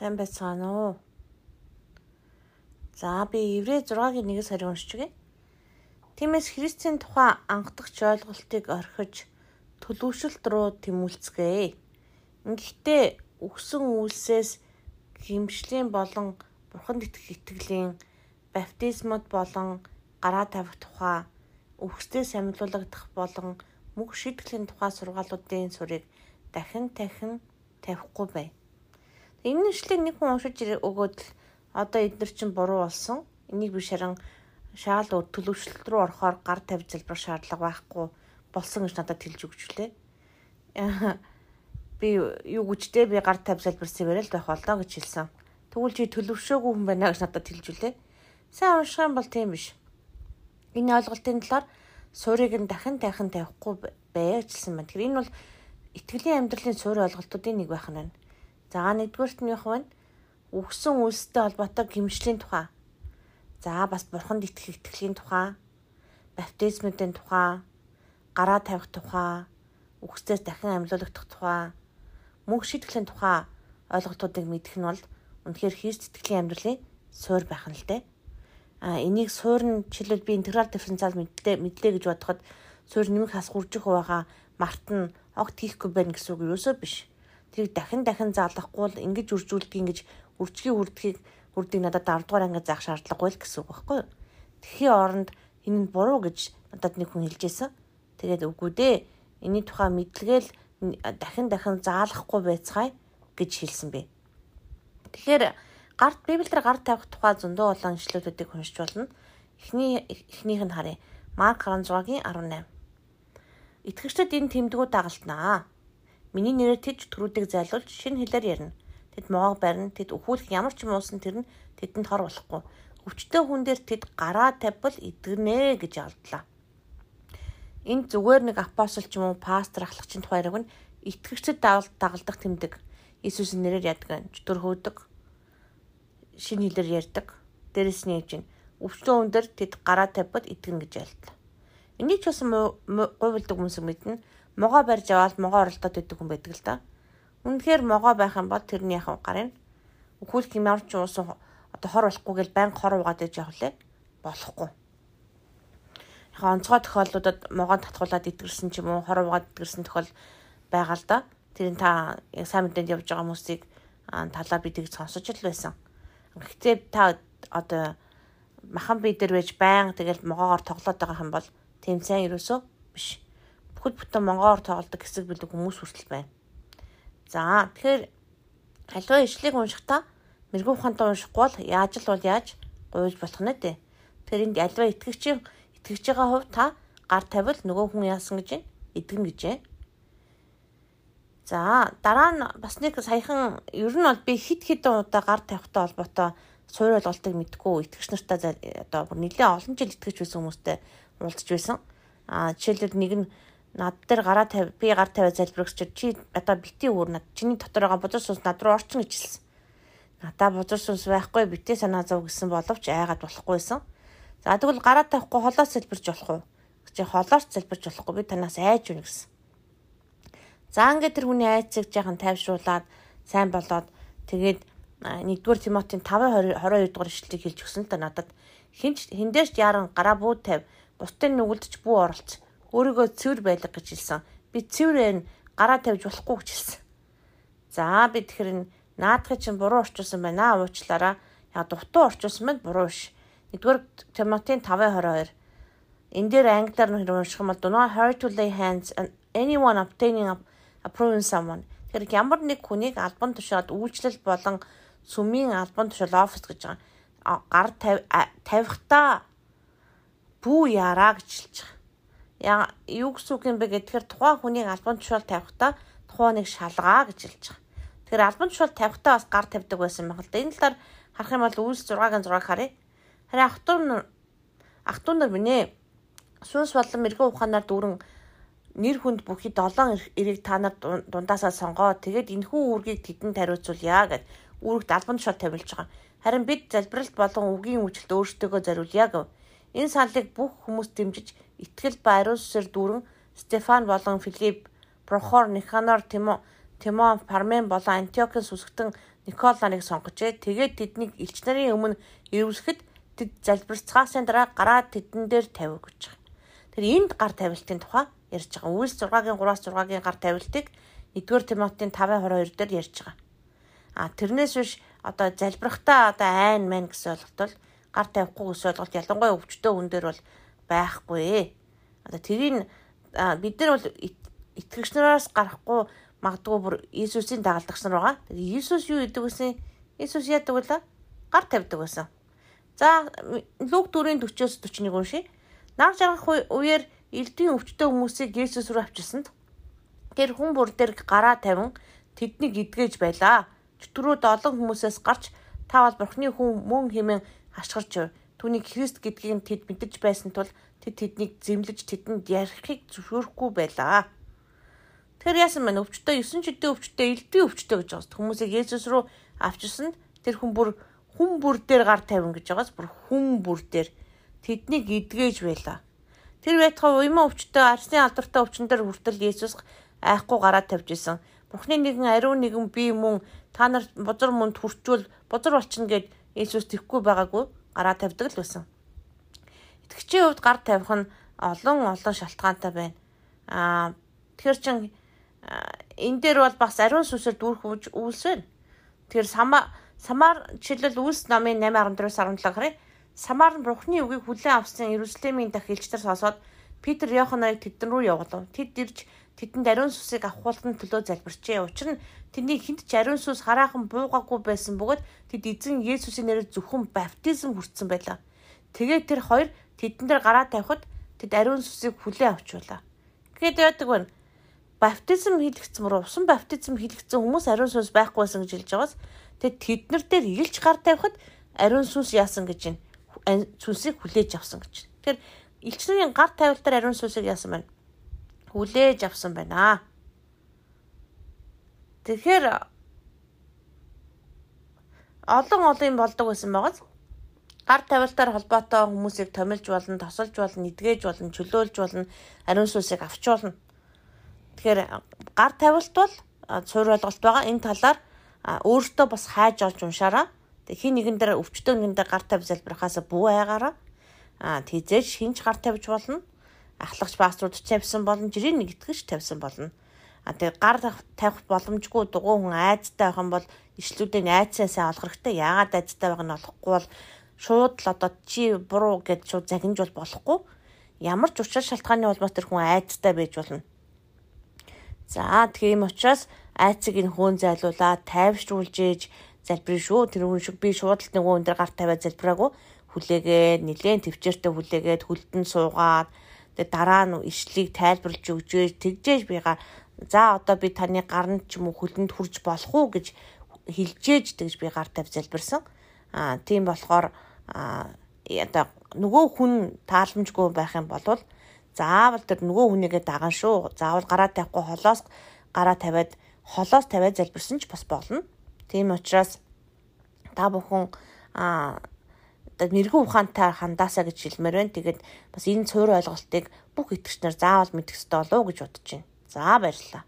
Сайн байцгаана уу? За би Еврей 6-гийн 1-с харин уншиж гээ. Тиймээс Христийн тухай анхдагч ойлголтыг орхиж төлөвшөлт рүү тэмүүлцгээе. Ингэхдээ өгсөн үйлсээс гимшлийн болон бурханд итгэх итгэлийн баптизмод болон гараа тавих тухай өгсдөө самилуулагдах болон мөх шийтгэлийн тухай сургаалуудын сурыг дахин дахин тавихгүй байна. Энэ нэшлийг нэг хүн уншиж өгөөд л одоо эдгээр чинь буруу болсон. Энийг би шаран шаал төлөвшлөлт рүү орохоор гар тавьж залбирах шаардлага байхгүй болсон гэж надад хэлж өгч үлээ. Би юу гэжтэй би гар тавьж залбирсан барай л байх болоо гэж хэлсэн. Тэгвэл чи төлөвшөөгүй хүн байна гэж надад хэлж үлээ. Сайн унших юм бол тийм биш. Энэ ойлголтын талаар суурийг нь дахин дахин тавихгүй бай гэжсэн байна. Тэгэхээр энэ бол итгэлийн амьдралын суурь ойлголтуудын нэг байх нь байна. За нэгдүгüрт нь яг байна. Өгсөн үйлстэй холбоотой гимшлийн тухай. За бас бурханд итгэх итгэлийн тухай, баптизмын тухай, гараа тавих тухай, үгсдээс дахин амьлуулагдах тухай, мөнх шийтгэлийн тухай ойлголтуудыг мэдэх нь бол үнэхээр Христ итгэлийн амьдралын суурь байх нь л дээ. А энийг суур нь жишээлбэл би интеграл дифференциал мэдлээ мэдлээ гэж бодоход суур нэмэх хас хуржих байгаа март нь огт хийхгүй байна гэсэн үг юусоо биш. Тэрийг дахин дахин заалахгүй л ингэж үржүүлдэг ингэж үржигийн хүрдгийг хүрдгийг надад 10 дугаар ангид заах шаардлагагүй л гэсэн үг байхгүй юу. Тэхийн оронд энэ нь буруу гэж надад нэг хүн хэлжсэн. Тэгээд үгүй дээ. Эний тухай мэдлэгээл дахин дахин заалахгүй байцгаая гэж хэлсэн бэ. Тэгэхээр гарт Библиэр гар тавих тухай зөндөө олон ишлүүдүүдийг уншиж болно. Эхний эхнийх нь харъя. Марк 16-гийн 18. Итгэгчдад энэ тэмдгүүд дагалднаа. Миний нэрээр тэд төрүүдийг зайлуулж шинэ хэлээр ярина. Тэд моог барина, тэд өхүүлэх ямар ч юм уусан тэр нь тэдэнд хор болохгүй. Өвчтөө хүн дээр тэд гараа тавьбал идэгнэ гэж алдлаа. Энд зүгээр нэг апостол ч юм уу пастор ахлагчийн тухай яриг нь итгэгчдэд дагалдах тэмдэг. Иесусийн нэрээр яддаг, чөтгөр хөөдөг, шинэ хэлээр ярьдаг. Дээрэс нь яаж вэ? Өвчлөө өндөр тэд гараа тавьбад итгэнэ гэж айлтлаа. Энийг ч бас гуйвалдаг хүмүүс мэднэ. Могоо барьж аваад могоо оролдоод байдаг хүн байдаг л да. Үнэхээр могоо байх юм бол тэрний яхав гарын өхүүлх юм ямар ч уусан одоо хор болохгүй гэл байн хор угаад ээж явах лээ. Болохгүй. Яг онцгой тохиолдлуудад могоон татгуулаад идгэрсэн ч юм уу хор угаад идгэрсэн тохиол байгаа л да. Тэрийг та сайн мэдээнд явж байгаа хүмүүсийг талаа бидийг сонсож л байсан. Гэхдээ та одоо махан бие дээр байж байн тэгэл могоогоор тоглоод байгаа юм бол тийм сайн ерөөсөө биш. Бүхэл бүтэн могоогоор тоглодог хэсэг бэлэг хүмүүс хүртэл байна. За тэгэхээр аливаа ишлэгийг уншихдаа мэрэгүү ухаантай уншихгүй бол яаж л бол яаж гуйж болох нэ дээ. Тэгэхээр энд аливаа итгэгчийн итгэж байгаа хувь та гар тавил нөгөө хүн яасан гэж эдгэн гэж байна. За дараа нь бас нэг саяхан ер нь бол би хит хитэн удаа гар тавихтай холбоотой суурь ойлголтыг мэдгүй итгэгч нартай одоо бүр нэлээд олон жил итгэж байсан хүмүүстэй уулзж байсан. А жишээлбэл нэг нь над дээр гараа тавь би гар тавиа залбирагч чи одоо бити өөр над чиний дотор байгаа бузар сүнс над руу орчин гэж хэлсэн. Надаа бузар сүнс байхгүй битээ санаа зов гэсэн боловч айгаад болохгүйсэн. За тэгвэл гараа тавихгүй холоос залбирч болох уу? Чи холоос залбирч болохгүй би танаас айж өгнө гэсэн. За ингээд тэр хүний айцыг жаахан тайвшруулад сайн болоод тэгээд 1-р Тимотийн 5:22 дугаар ишлэлийг хэлж өгсөн л да надад хинч хиндээш яран гараа бууд тавь бусдын нүгэлдэж бүү оролц өөрийгөө цэвэр байлга гэж хэлсэн. Би цэврээр гараа тавьж болохгүй гэж хэлсэн. За би тэгэхээр наадхыг чинь буруу орчуулсан байна аа уучлаарай. Яг дутуу орчуулсан байна буруу биш. 1-р Тимотийн 5:22 энэ дээр англиар нь унших юм бол do not hurt to lay hands on anyone obtaining approving someone. Тэгэхээр ямар нэг хүнийг албан тушаалд үйлчлэл болон сүмийн албан тушаал офис гэж байгаа. Гар тавихтаа бүү яраа гэж хэлж байгаа юу гэсэн үг юм бэ гэхээр тухайн хүний альбом тушаал тавихтаа тухайн нэг шалгаа гэж хэлж байгаа. Тэгэхээр альбом тушаал тавихтаа бас гар тавьдаг байсан байх л да. Энэ талаар харах юм бол үйлс 6-гийн 6 харъя. Харин ахтун ахтун нар минь сүнс болон мэрэгэн ухаанаар дүүрэн нэр хүнд бүхий 7 эрийг та нар дундаасаа сонгоо. Тэгээд энэхүү үүргийг тэдэнд хариуцуулъя гэд үүрэгт альбом тушаал тавилж байгаа. Харин бид залбиралт болон үгийн үйлчлэлд өөрсдөө зориулъя гэв. Энэ саналыг бүх хүмүүс дэмжиж итгэл ба ариун сүсээр дүүрэн Стефан болон Филипп, Прохор, Никанор, Тимо, Тимон, Пармен болон Антиокийн сүсгтэн Никол нарыг сонгожээ. Тэгээд тэднийг элч нарын өмнө ирүүлэхэд тэд залбирцгаасын дараа гараад тэдэн дээр тавив гэж. Тэр энд гар тавилтын тухай ярьж байгаа. Үйлс 6-гийн 3-аас 6-гийн гар тавилтыг 1-р Тимотийн 5:22 дээр ярьж байгаа. А тэрнээс биш одоо залбирахтаа одоо айн мэн гэсэн ойлголт гар тавихгүй гэсэн ойлголт ялангуяа өвчтөө хүн дээр бол байхгүй. Одоо тэрийг бид нар бол итгэгч нараас гарахгүй магадгүй бүр Иесусийн дагалдагч нар байгаа. Иесус юу гэдэг вэ? Иесус яадаг вэ? Гар тавьдаг байсан. За Лук 4-ийн 40-оос 41 уншия. Нар жаргах үеэр элдвийн өвчтөе хүмүүсийг Иесус рүү авчирсанд тэр хүн бүр дээр гараа тавин тэднийг идгээж байлаа. Чөтгөрүүд олон хүмүүсээс гарч та бол бурхны хүн мөн хэмээн хашгирч түүнийг Христ гэдгийг тэд мэдэж байсан тул тэд тэднийг зэмлэж тэдэнд ярихыг зөвшөөрөхгүй байлаа. Тэр яасан бэ? Өвчтөө 9 жилийн өвчтөө элдвийн өвчтөө гэж байгаа. Хүмүүсийг Есүс рүү авчирсанд тэр хүн бүр хүн бүр дээр гар тавин гэж байгаас бүр хүн бүр дээр тэднийг эдгэж байлаа. Тэр байтугай уйман өвчтөө арсны алдартай өвчин дээр хүртэл Есүс айхгүй гараад тавьж исэн. Бурхны нэгэн ариун нэгэн би мөн та нар бузар мөнд хүрчүүл бузар болчихно гэд Есүс тэхгүй байгаагүй гараа тавьдаг л байсан. Итгэгчийн хувьд гар тавих нь олон олон шалтгаантай байна. Аа тэгэхээр чин энэ дээр бол бас ариун сүнсээр дүүрэх үйлс байна. Тэгэхээр сама самар жишээлбэл үйлс намын 8:14-аас 17 харъя. Самар нь Бурхны үгийг хүлээн авсан Иерусалимийн дах элчтэр сонсоод Питер Йоханыг тэдэн рүү явуулав. Тэд ирж тэдэнд ариун сүсийг авахуултын төлөө залбирчээ. Учир нь тэдний хинт ч ариун сүс хараахан буугаагүй байсан бөгөөд тэд эзэн Есүсийн нэрээр зөвхөн баптизм хүртсэн байлаа. Тэгээд тэр хоёр тэдэн дээр гараа тавихад тэд ариун сүсийг хүлээн авчулаа. Гэт яадаг вэ? баптизм хийлгцсэн мөр усан баптизм хийлгцсэн хүмүүс ариун сүнс байхгүй байсан гэж хэлж байгаас тэгээд тэднэр дээр илж гар тавихад ариун сүнс яасан гэж байна сүнсийг хүлээж авсан гэж. Тэгэхээр элчнэрийн гар тавилтаар ариун сүнсийг яасан байна? Хүлээж авсан байна. Тэгэхээр олон олон болдог байсан байгааз гар тавилтаар холбоотой хүмүүсийг томилж болно, тосолж болно, эдгэж болно, чөлөөлж болно, ариун сүнсийг авч болно. Тэгэхээр гар тавилт бол цуур ойлголт байгаа. Энэ талаар өөртөө бас хайж олж уншаараа. Тэг хин нэгэн дээр өвчтөө нэгэн дээр гар тавь залбирахаас бүү айгаараа. Аа тийзээж хинч гар тавьж болно. Ахлагч пасторууд тавьсан болон жирийн нэг итгэж тавьсан болно. А тэгээ гар тавих боломжгүй дугуй хүн айцтай байх юм бол ишлүүдээ айцаасаа олох хэрэгтэй. Яагаад айцтай байх нь олохгүй бол шууд л одоо чи буруу гэж шууд загинж бол болохгүй. Ямар ч учир шалтгааны улмаас тэр хүн айцтай байж болно. За тийм учраас айцыг энэ хөөн зайлуулаа тайвшруулж ээж залбирэн шүү. Тэр хүн шиг би шууд л нөгөө өндөр гар тавиад залбираагүй хүлээгээд нилээн төвчээртэй хүлээгээд хөлтөн суугаад тэгээ дараа нь ишлийг тайлбарлаж өгчээж тэгжээж бига за одоо би таны гарнд ч юм уу хөлөнд хурж болох уу гэж хилжээж тэгж би гар тавь залбирсан. Аа тийм болохоор аа одоо нөгөө хүн тааламжгүй байх юм бол заавал тэр нөгөө хүнийгээ даган шүү. Заавал гараа тавихгүй холоос гараа тавиад холоос тавиад залбирсан ч бас болно. Тийм учраас та бүхэн а мэрэгэн ухаантай хандаасаа гэж хэлмээр байна. Тэгээд бас энэ цөөр ойлголтыг бүх итгэгчнэр заавал мэдэх ёстой болов уу гэж бодож байна. За баярлалаа.